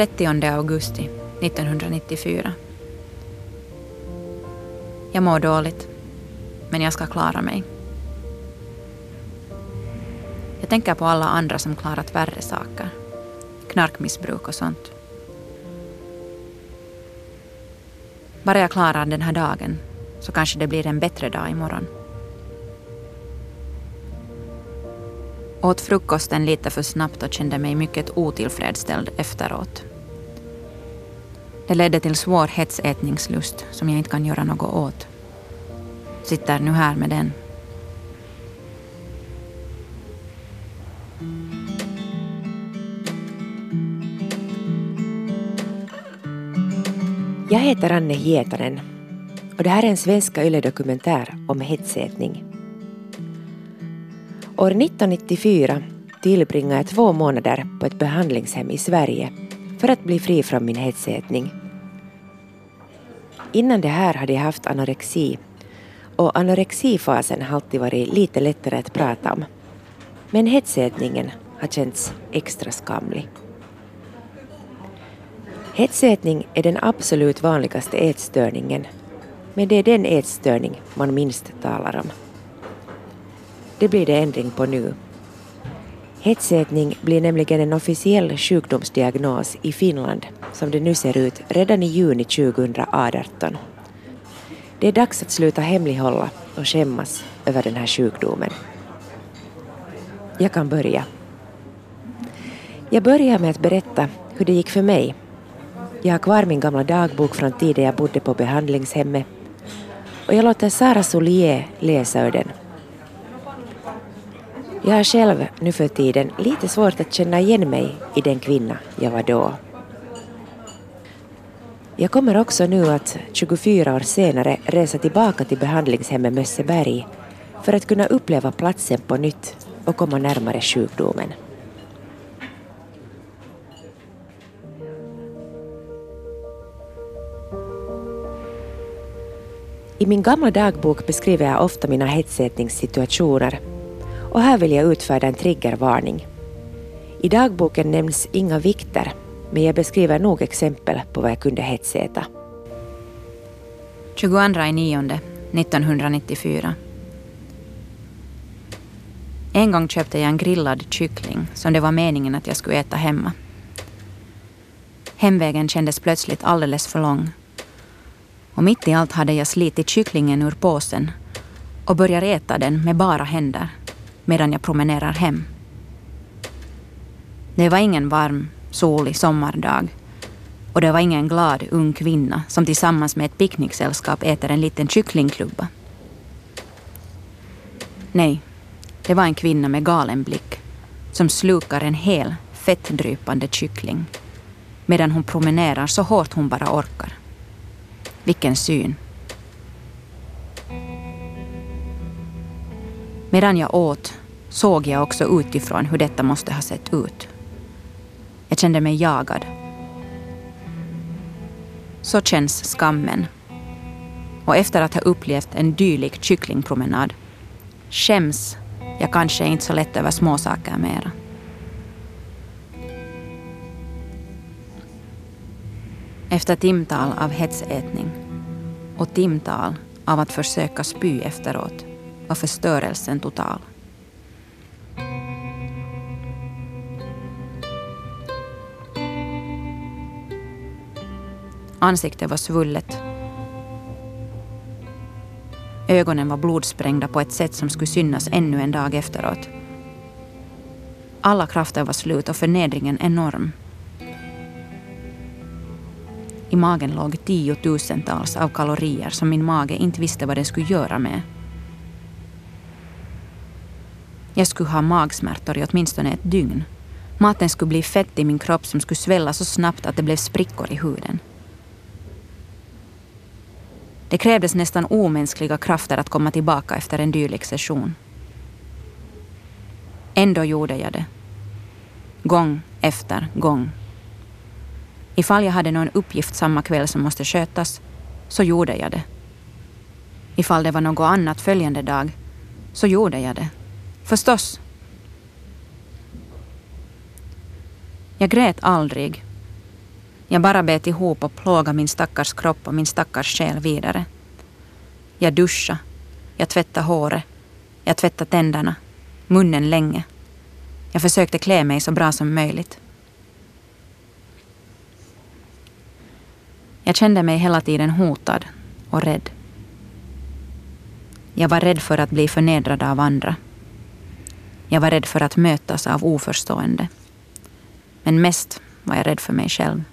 30 augusti 1994. Jag mår dåligt, men jag ska klara mig. Jag tänker på alla andra som klarat värre saker. Knarkmissbruk och sånt. Bara jag klarar den här dagen så kanske det blir en bättre dag imorgon. Åt frukosten lite för snabbt och kände mig mycket otillfredsställd efteråt. Det ledde till svår hetsätningslust som jag inte kan göra något åt. Sitter nu här med den. Jag heter Anne Hietanen och det här är en svenska yle-dokumentär om hetsätning. År 1994 tillbringade jag två månader på ett behandlingshem i Sverige för att bli fri från min hetsätning. Innan det här hade jag haft anorexi och anorexifasen har alltid varit lite lättare att prata om. Men hetsätningen har känts extra skamlig. Hetsätning är den absolut vanligaste ätstörningen men det är den ätstörning man minst talar om. Det blir det ändring på nu. Hetsätning blir nämligen en officiell sjukdomsdiagnos i Finland som det nu ser ut redan i juni 2018. Det är dags att sluta hemlighålla och skämmas över den här sjukdomen. Jag kan börja. Jag börjar med att berätta hur det gick för mig. Jag har kvar min gamla dagbok från tiden jag bodde på behandlingshemmet och jag låter Sara Solier läsa ur den. Jag har själv nu för tiden lite svårt att känna igen mig i den kvinna jag var då. Jag kommer också nu att 24 år senare resa tillbaka till behandlingshemmet Mösseberg för att kunna uppleva platsen på nytt och komma närmare sjukdomen. I min gamla dagbok beskriver jag ofta mina hetsätningssituationer och här vill jag utfärda en triggervarning. I dagboken nämns inga vikter men jag beskriver nog exempel på vad jag kunde hetsäta. 22 9 1994. En gång köpte jag en grillad kyckling som det var meningen att jag skulle äta hemma. Hemvägen kändes plötsligt alldeles för lång. Och mitt i allt hade jag slitit kycklingen ur påsen och börjar äta den med bara händer medan jag promenerar hem. Det var ingen varm, solig sommardag och det var ingen glad ung kvinna som tillsammans med ett picknicksällskap äter en liten kycklingklubba. Nej, det var en kvinna med galen blick som slukar en hel fettdrypande kyckling medan hon promenerar så hårt hon bara orkar. Vilken syn. Medan jag åt såg jag också utifrån hur detta måste ha sett ut. Jag kände mig jagad. Så känns skammen. Och efter att ha upplevt en dylik kycklingpromenad skäms jag kanske inte så lätt över småsaker mera. Efter timtal av hetsätning och timtal av att försöka spy efteråt var förstörelsen total. Ansiktet var svullet. Ögonen var blodsprängda på ett sätt som skulle synas ännu en dag efteråt. Alla krafter var slut och förnedringen enorm. I magen låg tiotusentals av kalorier som min mage inte visste vad den skulle göra med. Jag skulle ha magsmärtor i åtminstone ett dygn. Maten skulle bli fett i min kropp som skulle svälla så snabbt att det blev sprickor i huden. Det krävdes nästan omänskliga krafter att komma tillbaka efter en dylik session. Ändå gjorde jag det. Gång efter gång. Ifall jag hade någon uppgift samma kväll som måste skötas, så gjorde jag det. Ifall det var något annat följande dag, så gjorde jag det. Förstås. Jag grät aldrig. Jag bara bet ihop och plågade min stackars kropp och min stackars själ vidare. Jag duschade. Jag tvättade håret. Jag tvättade tänderna. Munnen länge. Jag försökte klä mig så bra som möjligt. Jag kände mig hela tiden hotad och rädd. Jag var rädd för att bli förnedrad av andra. Jag var rädd för att mötas av oförstående. Men mest var jag rädd för mig själv.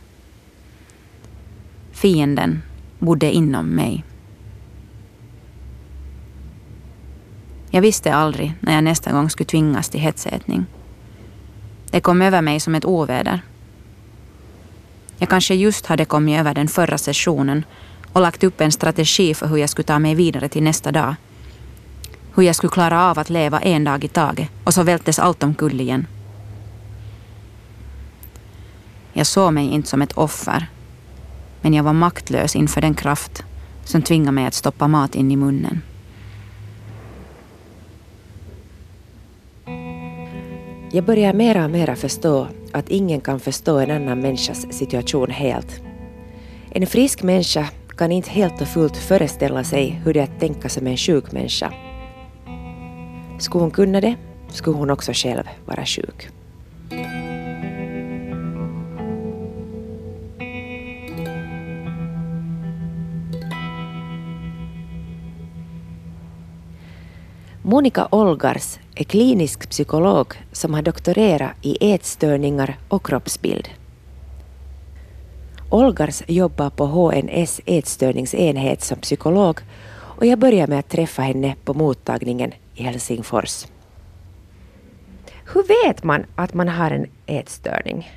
Fienden bodde inom mig. Jag visste aldrig när jag nästa gång skulle tvingas till hetsätning. Det kom över mig som ett oväder. Jag kanske just hade kommit över den förra sessionen och lagt upp en strategi för hur jag skulle ta mig vidare till nästa dag. Hur jag skulle klara av att leva en dag i taget och så vältes allt omkull igen. Jag såg mig inte som ett offer men jag var maktlös inför den kraft som tvingade mig att stoppa mat in i munnen. Jag börjar mera och mera förstå att ingen kan förstå en annan människas situation helt. En frisk människa kan inte helt och fullt föreställa sig hur det är att tänka som en sjuk människa. Skulle hon kunna det, skulle hon också själv vara sjuk. Monika Olgars är klinisk psykolog som har doktorerat i ätstörningar och kroppsbild. Olgars jobbar på HNS ätstörningsenhet som psykolog och jag började med att träffa henne på mottagningen i Helsingfors. Hur vet man att man har en ätstörning?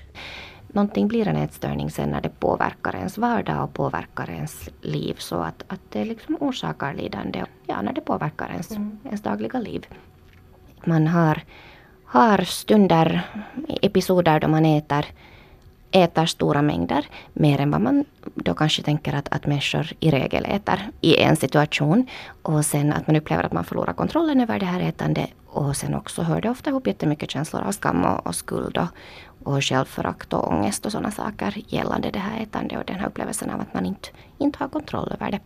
Någonting blir en ätstörning sen när det påverkar ens vardag och påverkar ens liv så att, att det liksom orsakar lidande. Ja, när det påverkar ens, mm. ens dagliga liv. Man har, har stunder, episoder då man äter äter stora mängder, mer än vad man då kanske tänker att, att människor i regel äter i en situation. Och sen att man upplever att man förlorar kontrollen över det här ätandet. Och sen också hör det ofta ihop jättemycket känslor av skam och, och skuld och, och självförakt och ångest och sådana saker gällande det här ätandet och den här upplevelsen av att man inte, inte har kontroll över det.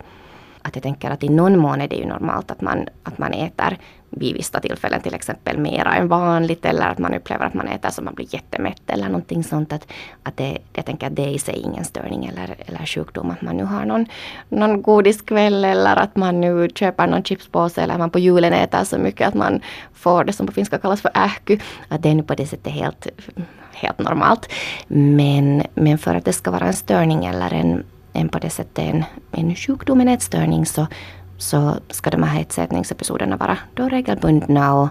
Att jag tänker att i någon mån är det ju normalt att man, att man äter vid vissa tillfällen till exempel mera än vanligt eller att man upplever att man äter så man blir jättemätt eller någonting sånt. Att, att det, jag tänker att det i sig är ingen störning eller, eller sjukdom att man nu har någon, någon godiskväll eller att man nu köper någon chipspåse eller att man på julen äter så mycket att man får det som på finska kallas för ähky. Att det är nu på det sättet helt, helt normalt. Men, men för att det ska vara en störning eller en en på det sättet en, en sjukdom, en ätstörning, så, så ska de här ätstörningsepisoderna vara då regelbundna och,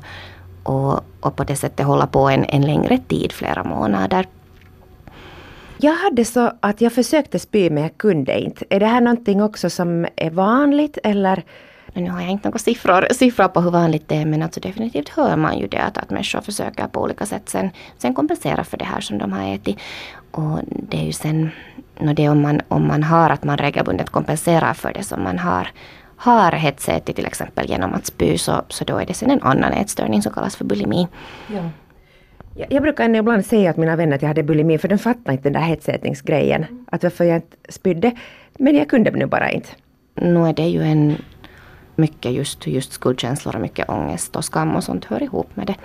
och, och på det sättet hålla på en, en längre tid, flera månader. Jag hade så att jag försökte spy men jag kunde inte. Är det här någonting också som är vanligt eller? Nu har jag inte några siffror, siffror på hur vanligt det är men alltså definitivt hör man ju det att, att människor försöker på olika sätt sen, sen kompensera för det här som de har ätit. Och det är ju sen no det om man, om man har att man regelbundet kompenserar för det som man har har hetsätit till exempel genom att spy så, så då är det sen en annan ätstörning som kallas för bulimi. Ja. Jag, jag brukar ibland säga att mina vänner att jag hade bulimi för de fattar inte den där hetsätningsgrejen. Mm. Att varför jag inte spydde. Men jag kunde nu bara inte. Nu är det ju en mycket just, just skuldkänslor och mycket ångest och skam och sånt hör ihop med det.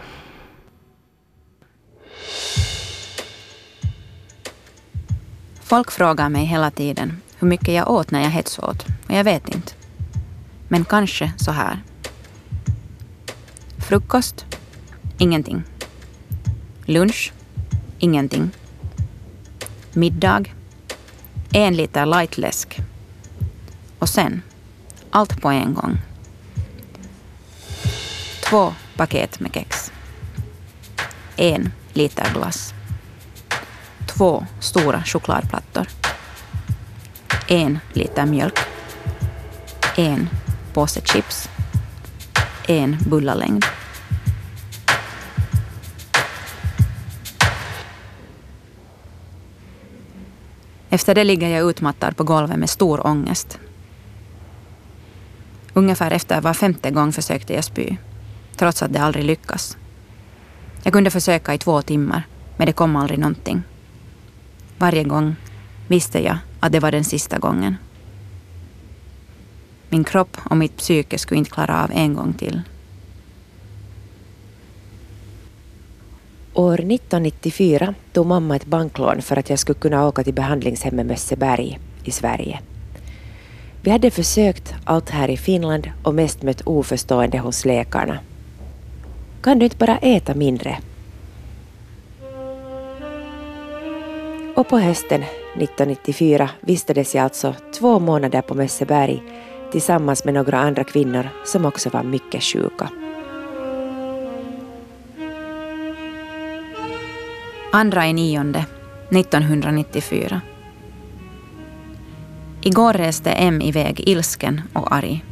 Folk frågar mig hela tiden hur mycket jag åt när jag hetsåt och jag vet inte. Men kanske så här. Frukost? Ingenting. Lunch? Ingenting. Middag? En liter lightläsk. Och sen, allt på en gång. Två paket med kex. En liter glass två stora chokladplattor. En liter mjölk. En påse chips. En bullalängd. Efter det ligger jag utmattad på golvet med stor ångest. Ungefär efter var femte gång försökte jag spy, trots att det aldrig lyckas. Jag kunde försöka i två timmar, men det kom aldrig någonting. Varje gång visste jag att det var den sista gången. Min kropp och mitt psyke skulle inte klara av en gång till. År 1994 tog mamma ett banklån för att jag skulle kunna åka till behandlingshemmet Mösseberg i Sverige. Vi hade försökt allt här i Finland och mest mött oförstående hos läkarna. Kan du inte bara äta mindre? Och på hösten 1994 vistades jag alltså två månader på Mösseberg tillsammans med några andra kvinnor som också var mycket sjuka. Andra i nionde 1994. Igår reste M iväg ilsken och arg.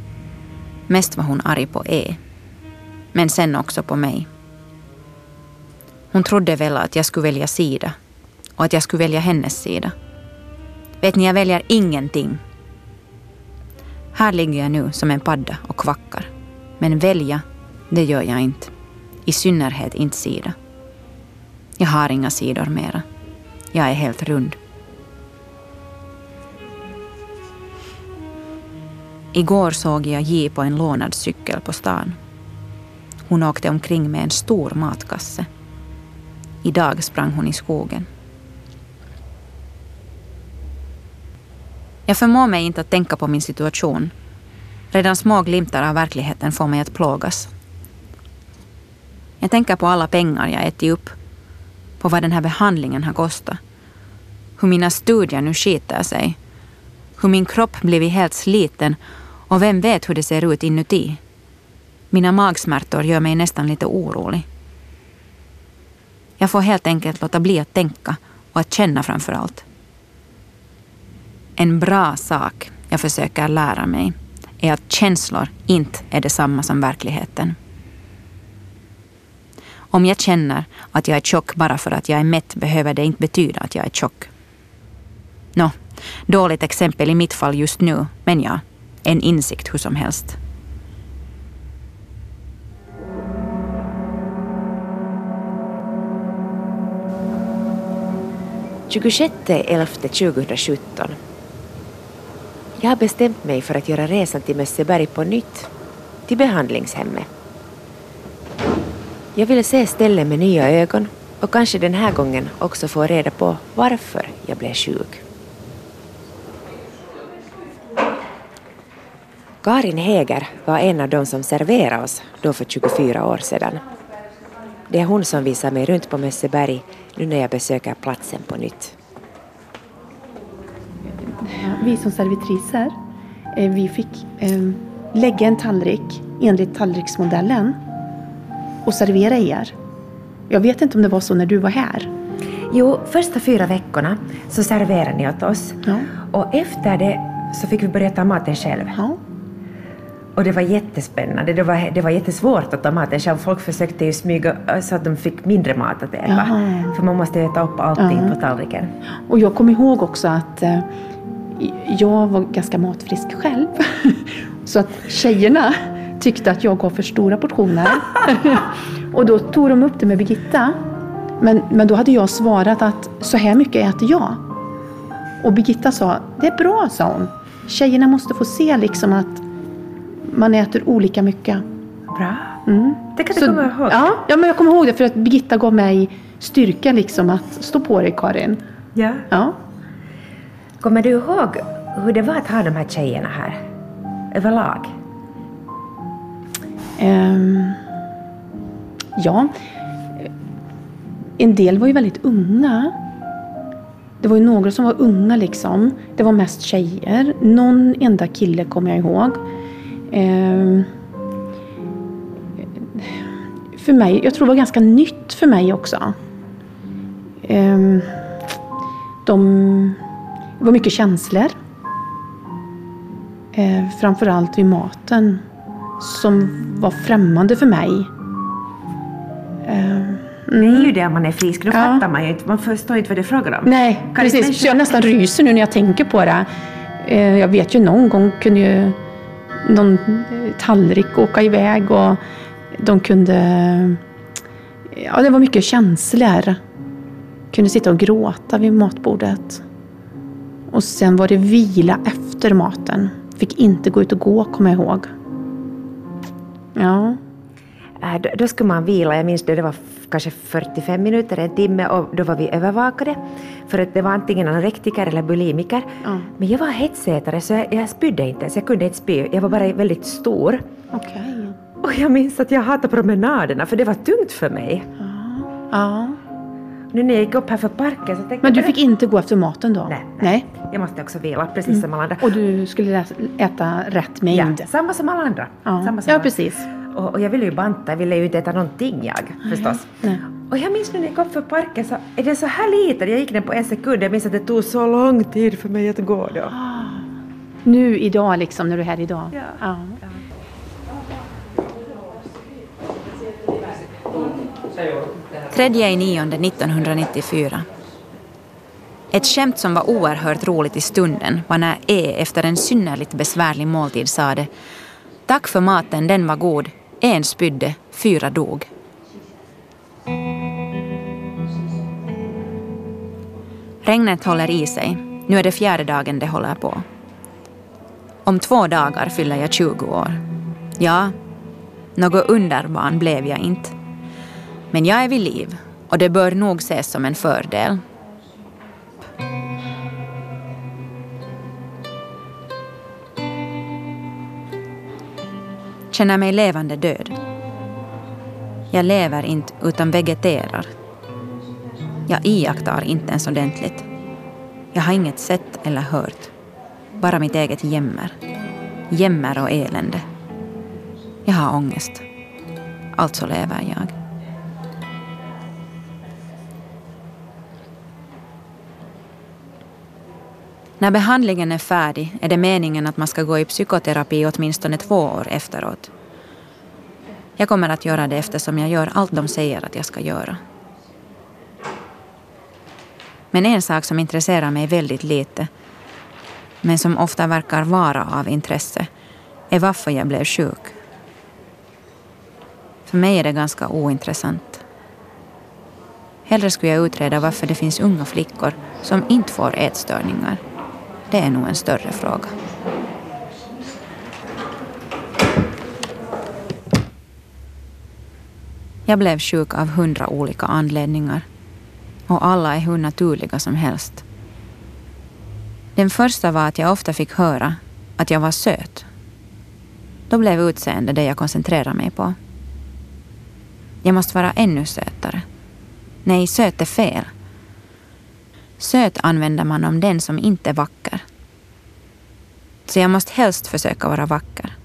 Mest var hon arg på E. Men sen också på mig. Hon trodde väl att jag skulle välja sida och att jag skulle välja hennes sida. Vet ni, jag väljer ingenting. Här ligger jag nu som en padda och kvackar. Men välja, det gör jag inte. I synnerhet inte sida. Jag har inga sidor mera. Jag är helt rund. Igår såg jag J på en lånad cykel på stan. Hon åkte omkring med en stor matkasse. Idag sprang hon i skogen. Jag förmår mig inte att tänka på min situation. Redan små glimtar av verkligheten får mig att plågas. Jag tänker på alla pengar jag ätit upp, på vad den här behandlingen har kostat, hur mina studier nu skiter sig, hur min kropp blivit helt sliten och vem vet hur det ser ut inuti. Mina magsmärtor gör mig nästan lite orolig. Jag får helt enkelt låta bli att tänka och att känna framför allt. En bra sak jag försöker lära mig är att känslor inte är detsamma som verkligheten. Om jag känner att jag är tjock bara för att jag är mätt behöver det inte betyda att jag är tjock. Nå, dåligt exempel i mitt fall just nu, men ja, en insikt hur som helst. –2017. Jag har bestämt mig för att göra resan till Mösseberg på nytt, till behandlingshemmet. Jag vill se stället med nya ögon och kanske den här gången också få reda på varför jag blev sjuk. Karin Häger var en av de som serverade oss då för 24 år sedan. Det är hon som visar mig runt på Mösseberg nu när jag besöker platsen på nytt. Vi som servitriser, eh, vi fick eh, lägga en tallrik enligt tallriksmodellen och servera er. Jag vet inte om det var så när du var här. Jo, första fyra veckorna så serverade ni åt oss. Ja. Och efter det så fick vi börja ta maten själv. Ja. Och det var jättespännande. Det var, det var jättesvårt att ta maten själv. Folk försökte ju smyga så att de fick mindre mat att äta. Jaha. För man måste äta upp allting Ja. på tallriken. Och jag kommer ihåg också att eh, jag var ganska matfrisk själv. Så att tjejerna tyckte att jag gav för stora portioner. och då tog de upp det med Birgitta. Men, men då hade jag svarat att så här mycket äter jag. Och Birgitta sa, det är bra, sa hon. Tjejerna måste få se liksom att man äter olika mycket. Bra. Mm. Det kan du Så- komma ihåg. Ja, ja, men jag kommer ihåg det för att Birgitta gav mig styrka liksom att stå på dig Karin. Ja. Ja. Kommer du ihåg hur det var att ha de här tjejerna här? Överlag? Um, ja. En del var ju väldigt unga. Det var ju några som var unga liksom. Det var mest tjejer. Någon enda kille kommer jag ihåg. Um, för mig, jag tror det var ganska nytt för mig också. Um, de, det var mycket känslor. Eh, framförallt vid maten som var främmande för mig. Eh, Det är ju det man är frisk. Då Ja. fattar man ju inte. Man förstår inte vad det är frågan om. Nej, Kan precis. Så jag nästan ryser nu när jag tänker på det. Eh, Jag vet ju någon gång kunde ju någon eh, tallrik åka iväg och de kunde... Ja, det var mycket känslor. Kunde sitta och gråta vid matbordet. Och sen var det vila efter maten. Fick inte gå ut och gå, kommer jag ihåg. Ja. Äh, då, då skulle man vila, jag minns det, det var kanske 45 minuter, en timme och då var vi övervakade. För att det var antingen anorektiker eller bulimiker. Ja. Men jag var hetsätare så jag, jag spydde inte ens, jag kunde inte spy. Jag var bara väldigt stor. Okej. Och jag minns att jag hatade promenaderna för det var tungt för mig. Ja. Nu när jag gick upp här för parken så tänkte Men du fick inte gå efter maten då? Nej. nej. nej. Jag måste också vila, precis mm. som alla andra. Och du skulle äta rätt mängd? Ja, samma som alla andra. Ja, samma som ja precis. Och, och, jag ville ju banta, jag ville ju inte äta någonting jag förstås. Nej. Och jag minns nu när jag gick upp för parken så är det så här liten, jag gick den på en sekund, jag minns att det tog så lång tid för mig att gå då. Ah. Nu idag liksom, när du är här idag? Ja. ja. ja. 3 1994. Ett skämt som var oerhört roligt i stunden var när E efter en synnerligt besvärlig måltid sade Tack för maten, den var god. En spydde, fyra dog. Regnet håller i sig. Nu är det fjärde dagen det håller på. Om två dagar fyller jag 20 år. Ja, något underbarn blev jag inte. Men jag är vid liv och det bör nog ses som en fördel. Känner mig levande död. Jag lever inte utan vegeterar. Jag iakttar inte ens ordentligt. Jag har inget sett eller hört. Bara mitt eget jämmer. Jämmer och elände. Jag har ångest. Alltså lever jag. När behandlingen är färdig är det meningen att man ska gå i psykoterapi åtminstone två år efteråt. Jag kommer att göra det eftersom jag gör allt de säger att jag ska göra. Men en sak som intresserar mig väldigt lite, men som ofta verkar vara av intresse, är varför jag blev sjuk. För mig är det ganska ointressant. Hellre skulle jag utreda varför det finns unga flickor som inte får ätstörningar. Det är nog en större fråga. Jag blev sjuk av hundra olika anledningar. Och alla är hur naturliga som helst. Den första var att jag ofta fick höra att jag var söt. Då blev utseende det jag koncentrerade mig på. Jag måste vara ännu sötare. Nej, söt är fel. Söt använder man om den som inte är vacker. Så jag måste helst försöka vara vacker.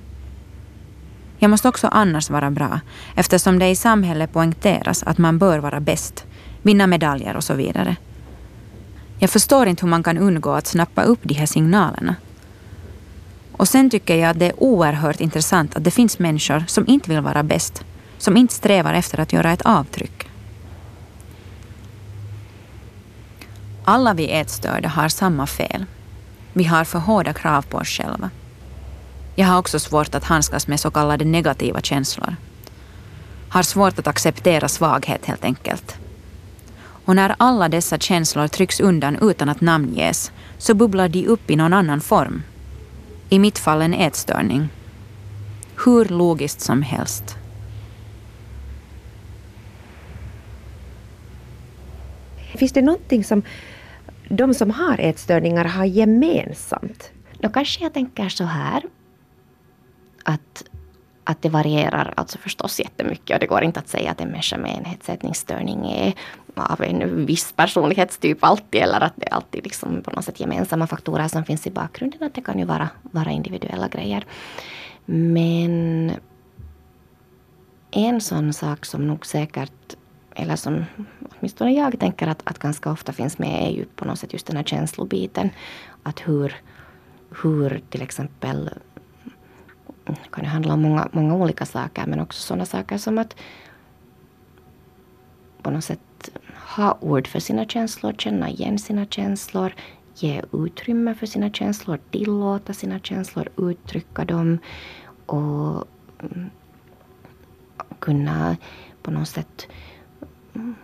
Jag måste också annars vara bra eftersom det i samhället poängteras att man bör vara bäst, vinna medaljer och så vidare. Jag förstår inte hur man kan undgå att snappa upp de här signalerna. Och sen tycker jag att det är oerhört intressant att det finns människor som inte vill vara bäst, som inte strävar efter att göra ett avtryck. Alla vi ätstörda har samma fel. Vi har för hårda krav på oss själva. Jag har också svårt att handskas med så kallade negativa känslor. Har svårt att acceptera svaghet helt enkelt. Och när alla dessa känslor trycks undan utan att namnges så bubblar de upp i någon annan form. I mitt fall en ätstörning. Hur logiskt som helst. Finns det någonting som de som har ätstörningar har gemensamt? Då kanske jag tänker så här. Att, att det varierar alltså förstås jättemycket och det går inte att säga att en människa med en hetsätningsstörning är av en viss personlighetstyp alltid eller att det är alltid liksom på något sätt gemensamma faktorer som finns i bakgrunden. Att det kan ju vara, vara individuella grejer. Men en sån sak som nog säkert, eller som åtminstone jag tänker att, att ganska ofta finns med är ju på något sätt just den här känslobiten. Att hur, hur till exempel mm, kan det handla om många, många olika saker men också sådana saker som att på något sätt ha ord för sina känslor, känna igen sina känslor, ge utrymme för sina känslor, tillåta sina känslor, uttrycka dem och mm, kunna på något sätt mm,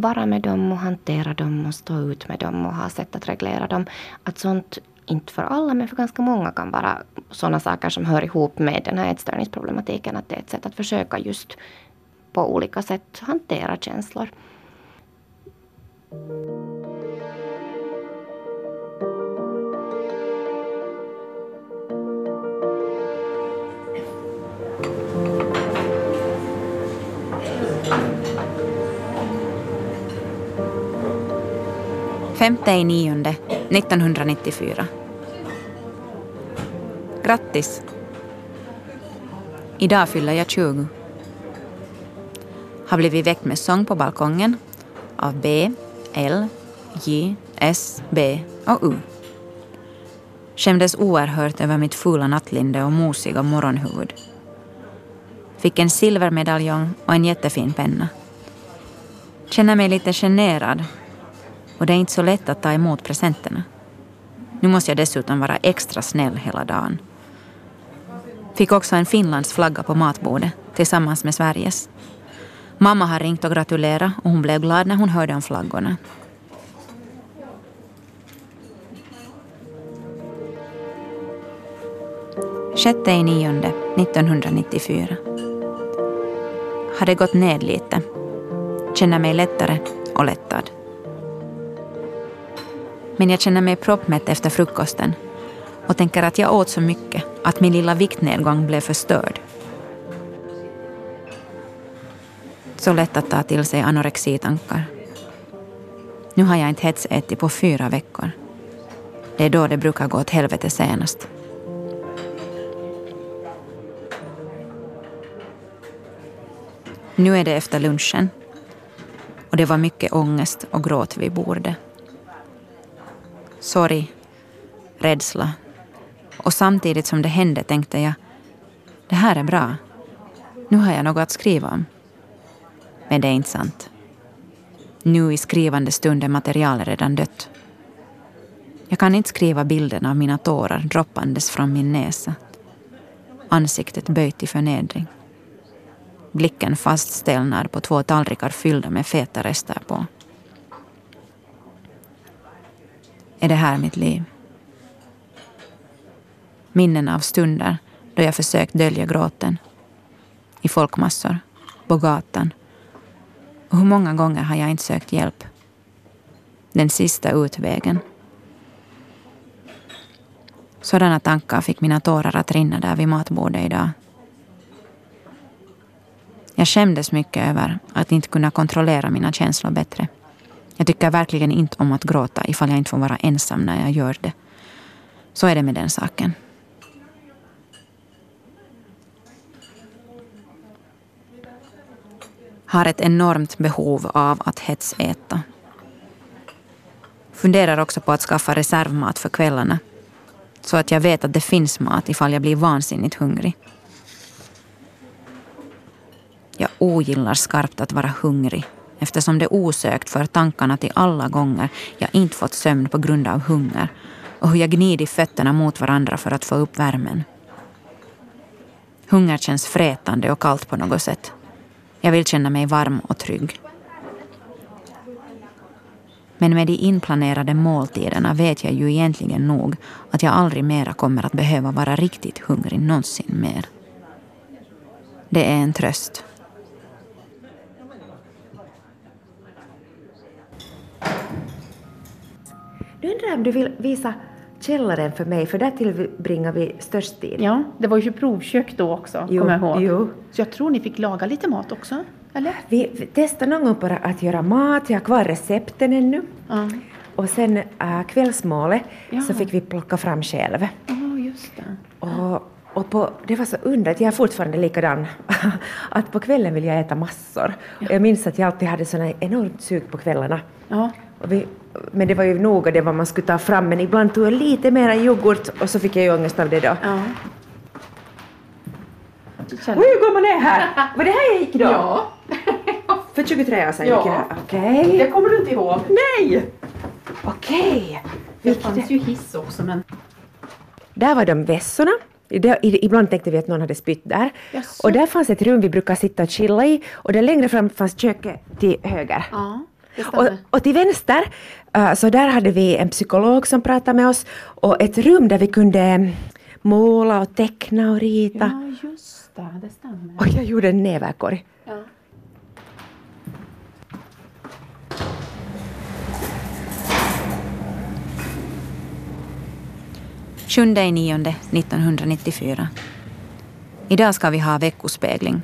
vara med dem och hantera dem och stå ut med dem och ha sätt att reglera dem. Att sånt, inte för alla men för ganska många kan vara sådana saker som hör ihop med den här ätstörningsproblematiken. Att det är ett sätt att försöka just på olika sätt hantera känslor. Femte i nionde 1994. Grattis! Idag fyller jag 20. Har blivit väckt med sång på balkongen av B, L, J, S, B och U. Skämdes oerhört över mitt fula nattlinde och mosiga morgonhuvud. Fick en silvermedaljong och en jättefin penna. Känner mig lite generad och det är inte så lätt att ta emot presenterna. Nu måste jag dessutom vara extra snäll hela dagen. Fick också en Finlands flagga på matbordet tillsammans med Sveriges. Mamma har ringt och gratulerat och hon blev glad när hon hörde om flaggorna. Sjätte i nionde 1994. Har det gått ned lite. Känner mig lättare och lättad. Men jag känner mig proppmätt efter frukosten och tänker att jag åt så mycket att min lilla viktnedgång blev förstörd. Så lätt att ta till sig anorexitankar. Nu har jag inte hetsätit på fyra veckor. Det är då det brukar gå åt helvete senast. Nu är det efter lunchen och det var mycket ångest och gråt vid bordet sorg, rädsla. Och samtidigt som det hände tänkte jag, det här är bra. Nu har jag något att skriva om. Men det är inte sant. Nu i skrivande stund är materialet redan dött. Jag kan inte skriva bilden av mina tårar droppandes från min näsa. Ansiktet böjt i förnedring. Blicken faststelnar på två tallrikar fyllda med feta rester på. Är det här mitt liv. Minnen av stunder då jag försökt dölja gråten. I folkmassor, på gatan. Och hur många gånger har jag inte sökt hjälp? Den sista utvägen. Sådana tankar fick mina tårar att rinna där vid matbordet idag. Jag skämdes mycket över att inte kunna kontrollera mina känslor bättre. Jag tycker verkligen inte om att gråta ifall jag inte får vara ensam när jag gör det. Så är det med den saken. Har ett enormt behov av att hetsäta. Funderar också på att skaffa reservmat för kvällarna. Så att jag vet att det finns mat ifall jag blir vansinnigt hungrig. Jag ogillar skarpt att vara hungrig eftersom det osökt för tankarna till alla gånger jag inte fått sömn på grund av hunger och hur jag gnidit fötterna mot varandra för att få upp värmen. Hunger känns frätande och kallt på något sätt. Jag vill känna mig varm och trygg. Men med de inplanerade måltiderna vet jag ju egentligen nog att jag aldrig mera kommer att behöva vara riktigt hungrig någonsin mer. Det är en tröst. Nu undrar jag om du vill visa källaren för mig, för där tillbringar vi störst tid. Ja, det var ju provkök då också, Jo, kommer jag ihåg. jo. Så jag tror ni fick laga lite mat också, eller? Vi vi testar någon gång bara att göra mat, jag har kvar recepten ännu. Ja, Och sen äh, kvällsmålet Ja. så fick vi plocka fram själv. Ja, just det. Och, och på, det var så underligt, jag är fortfarande likadan, att på kvällen vill jag äta massor. Och jag minns att jag alltid hade såna enormt sug på kvällarna. Ja, vi, men det var ju noga det vad man skulle ta fram, men ibland tog jag lite mera yoghurt och så fick jag ju ångest av det då. ja. Känner- Oj, hur går man ner här? Var det här jag gick då? Ja, För 23 år sedan Ja. gick jag här. Okej. det kommer du inte ihåg. Nej! Okej. Det Vilket- fanns ju hiss också, men... Där var de vässorna. Det, ibland tänkte vi att någon hade spytt där. Jaså? Och där fanns ett rum vi brukar sitta och chilla i och där längre fram fanns köket till höger. Ja. Och, och till vänster, uh, så där hade vi en psykolog som pratade med oss och ett rum där vi kunde måla och teckna och rita. Ja, just det. Det stämmer. Och jag gjorde en näverkorg. Ja. Sjunde i nionde 1994. Idag ska vi ha veckospegling.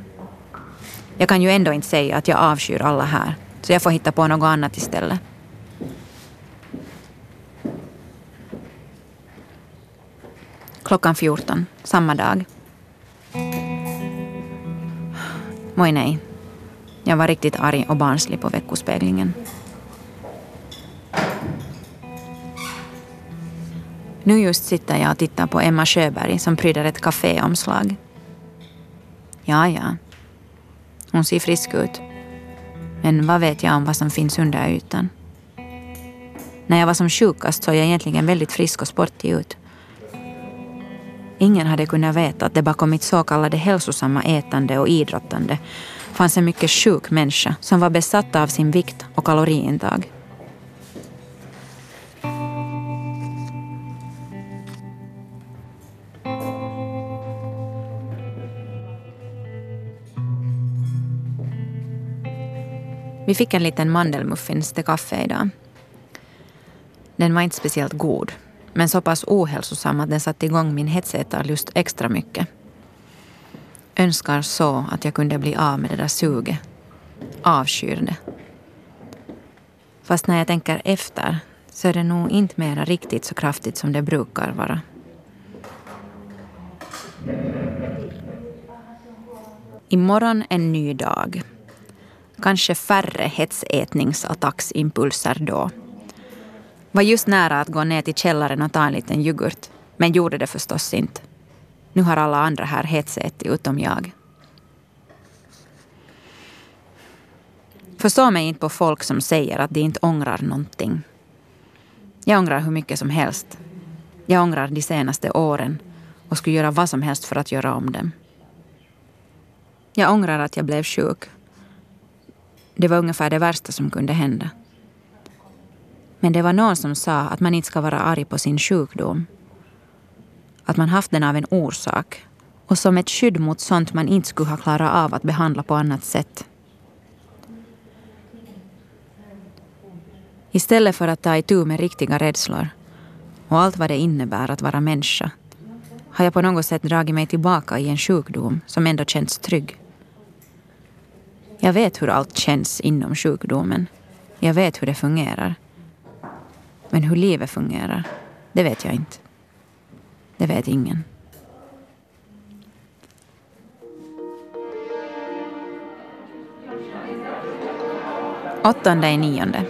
Jag kan ju ändå inte säga att jag avskyr alla här, så jag får hitta på något annat istället. Klockan 14, samma dag. Moj nej. Jag var riktigt arg och barnslig på veckospeglingen. Nu just sitter jag och tittar på Emma Sjöberg som pryder ett kaféomslag. Ja, ja. Hon ser frisk ut. Men vad vet jag om vad som finns under ytan? När jag var som sjukast såg jag egentligen väldigt frisk och sportig ut. Ingen hade kunnat veta att det bakom mitt så kallade hälsosamma ätande och idrottande fanns en mycket sjuk människa som var besatt av sin vikt och kaloriintag. Vi fick en liten mandelmuffins till kaffe idag. Den var inte speciellt god, men så pass ohälsosam att den satte igång min hetsätarlust extra mycket. Önskar så att jag kunde bli av med det där suget. Avskyr det. Fast när jag tänker efter så är det nog inte mera riktigt så kraftigt som det brukar vara. Imorgon en ny dag. Kanske färre hetsätningsattacksimpulser då. Var just nära att gå ner till källaren och ta en liten yoghurt. Men gjorde det förstås inte. Nu har alla andra här hetsätit utom jag. Förstå mig inte på folk som säger att de inte ångrar någonting. Jag ångrar hur mycket som helst. Jag ångrar de senaste åren och skulle göra vad som helst för att göra om dem. Jag ångrar att jag blev sjuk det var ungefär det värsta som kunde hända. Men det var någon som sa att man inte ska vara arg på sin sjukdom. Att man haft den av en orsak och som ett skydd mot sånt man inte skulle ha klarat av att behandla på annat sätt. Istället för att ta itu med riktiga rädslor och allt vad det innebär att vara människa har jag på något sätt dragit mig tillbaka i en sjukdom som ändå känts trygg. Jag vet hur allt känns inom sjukdomen. Jag vet hur det fungerar. Men hur livet fungerar, det vet jag inte. Det vet ingen. Åttonde i nionde.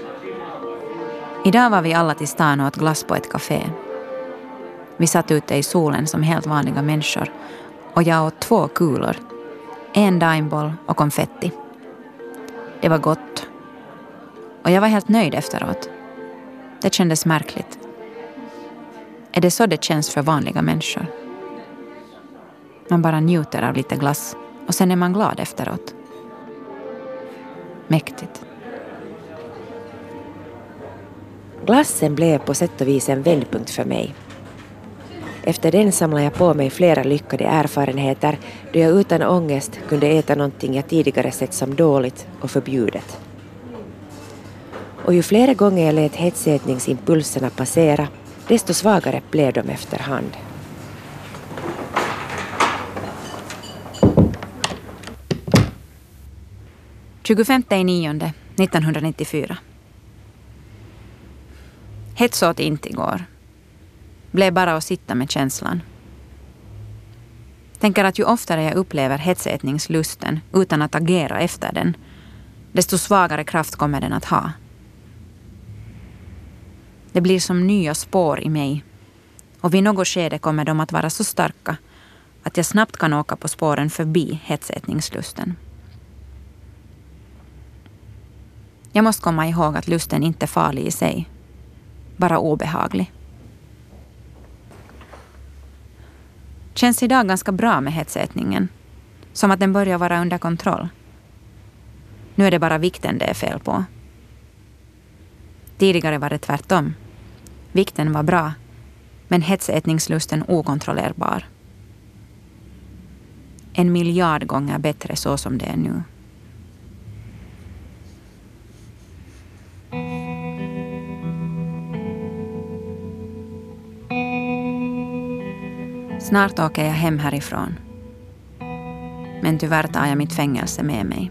Idag var vi alla till stan och åt glass på ett café. Vi satt ute i solen som helt vanliga människor och jag åt två kulor. En dimeball och konfetti. Det var gott. Och jag var helt nöjd efteråt. Det kändes märkligt. Är det så det känns för vanliga människor? Man bara njuter av lite glass och sen är man glad efteråt. Mäktigt. Glassen blev på sätt och vis en vändpunkt för mig. Efter den samlade jag på mig flera lyckade erfarenheter då jag utan ångest kunde äta någonting jag tidigare sett som dåligt och förbjudet. Och ju flera gånger jag lät hetsätningsimpulserna passera, desto svagare blev de efterhand. hand. 25.9.1994 Hetsåt inte igår blev bara att sitta med känslan. Tänker att ju oftare jag upplever hetsätningslusten utan att agera efter den, desto svagare kraft kommer den att ha. Det blir som nya spår i mig och vid något skede kommer de att vara så starka att jag snabbt kan åka på spåren förbi hetsätningslusten. Jag måste komma ihåg att lusten inte är farlig i sig, bara obehaglig. Känns idag ganska bra med hetsätningen. Som att den börjar vara under kontroll. Nu är det bara vikten det är fel på. Tidigare var det tvärtom. Vikten var bra, men hetsätningslusten okontrollerbar. En miljard gånger bättre så som det är nu. Snart åker jag hem härifrån. Men tyvärr tar jag mitt fängelse med mig.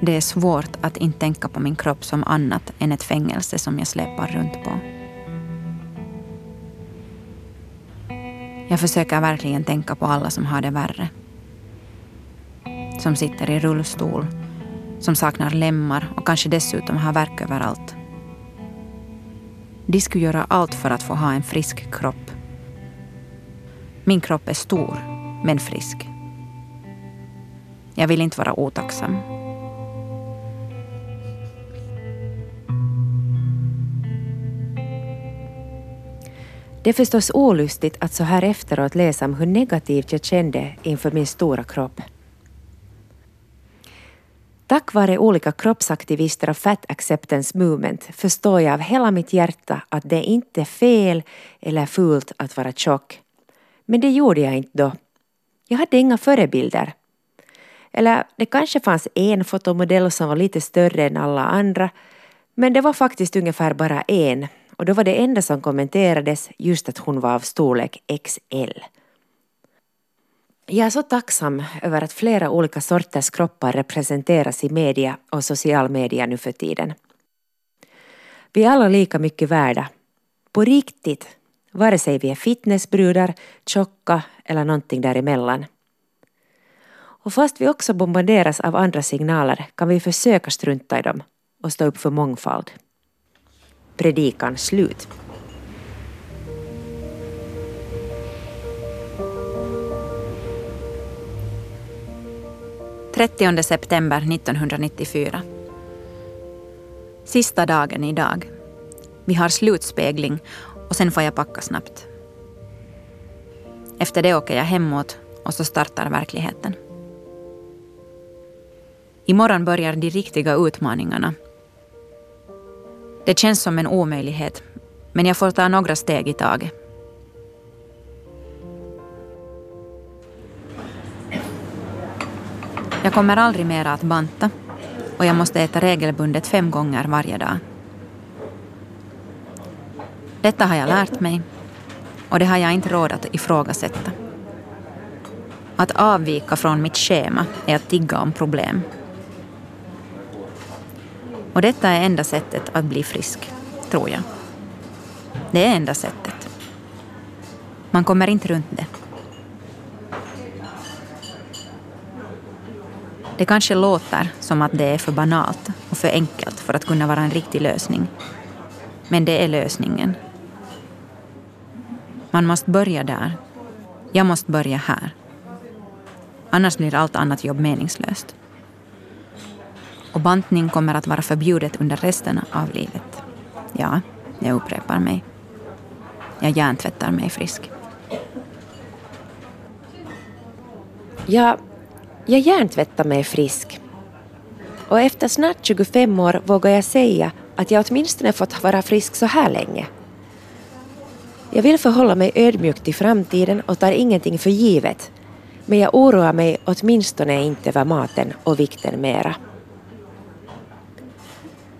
Det är svårt att inte tänka på min kropp som annat än ett fängelse som jag släpar runt på. Jag försöker verkligen tänka på alla som har det värre. Som sitter i rullstol, som saknar lemmar och kanske dessutom har värk överallt. De skulle göra allt för att få ha en frisk kropp. Min kropp är stor, men frisk. Jag vill inte vara otacksam. Det är förstås olustigt att så här efteråt läsa om hur negativt jag kände inför min stora kropp. Tack vare olika kroppsaktivister och Fat Acceptance Movement förstår jag av hela mitt hjärta att det inte är fel eller fult att vara tjock. Men det gjorde jag inte då. Jag hade inga förebilder. Eller det kanske fanns en fotomodell som var lite större än alla andra, men det var faktiskt ungefär bara en och då var det enda som kommenterades just att hon var av storlek XL. Jag är så tacksam över att flera olika sorters kroppar representeras i media och social media nu för tiden. Vi är alla lika mycket värda. På riktigt, vare sig vi är fitnessbrudar, tjocka eller någonting däremellan. Och fast vi också bombarderas av andra signaler kan vi försöka strunta i dem och stå upp för mångfald. Predikan slut. 30 september 1994. Sista dagen idag. Vi har slutspegling och sen får jag packa snabbt. Efter det åker jag hemåt och så startar verkligheten. Imorgon börjar de riktiga utmaningarna. Det känns som en omöjlighet, men jag får ta några steg i taget. Jag kommer aldrig mera att banta och jag måste äta regelbundet fem gånger varje dag. Detta har jag lärt mig och det har jag inte råd att ifrågasätta. Att avvika från mitt schema är att tigga om problem. Och detta är enda sättet att bli frisk, tror jag. Det är enda sättet. Man kommer inte runt det. Det kanske låter som att det är för banalt och för enkelt för att kunna vara en riktig lösning. Men det är lösningen. Man måste börja där. Jag måste börja här. Annars blir allt annat jobb meningslöst. Och bantning kommer att vara förbjudet under resten av livet. Ja, jag upprepar mig. Jag hjärntvättar mig frisk. Ja, jag hjärntvättar mig frisk. Och efter snart 25 år vågar jag säga att jag åtminstone fått vara frisk så här länge. Jag vill förhålla mig ödmjukt till framtiden och tar ingenting för givet. Men jag oroar mig åtminstone inte över maten och vikten mera.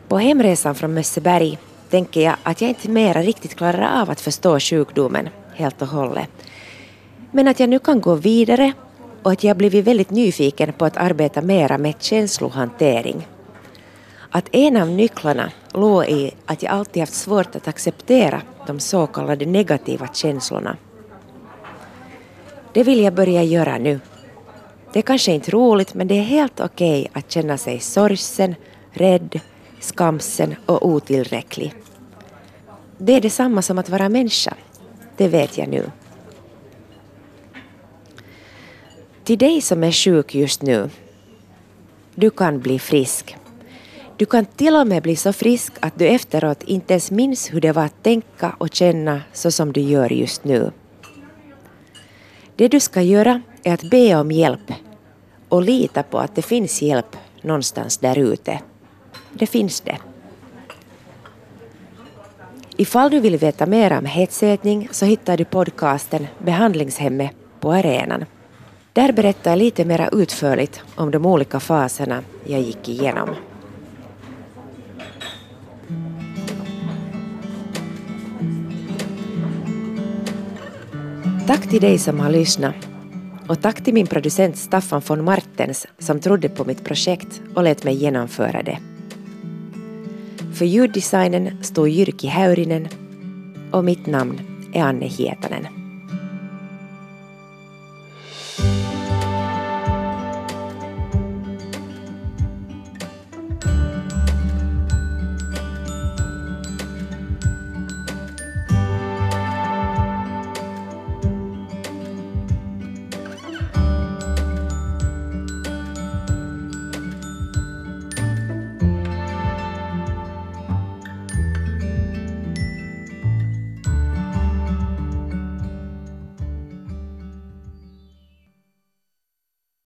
På hemresan från Mösseberg tänker jag att jag inte mera riktigt klarar av att förstå sjukdomen helt och hållet. Men att jag nu kan gå vidare och att jag blivit väldigt nyfiken på att arbeta mera med känslohantering. Att en av nycklarna låg i att jag alltid haft svårt att acceptera de så kallade negativa känslorna. Det vill jag börja göra nu. Det är kanske inte roligt men det är helt okej okay att känna sig sorgsen, rädd, skamsen och otillräcklig. Det är detsamma som att vara människa. Det vet jag nu. Till dig som är sjuk just nu. Du kan bli frisk. Du kan till och med bli så frisk att du efteråt inte ens minns hur det var att tänka och känna så som du gör just nu. Det du ska göra är att be om hjälp och lita på att det finns hjälp någonstans där ute. det finns det. Ifall du vill veta mer om hetsätning så hittar du podcasten Behandlingshemmet på arenan. Där berättar jag lite mer utförligt om de olika faserna jag gick igenom. Tack till dig som har lyssnat och tack till min producent Staffan von Martens som trodde på mitt projekt och lät mig genomföra det. För ljuddesignen står Jyrki Häyrinen och mitt namn är Anne Hietanen.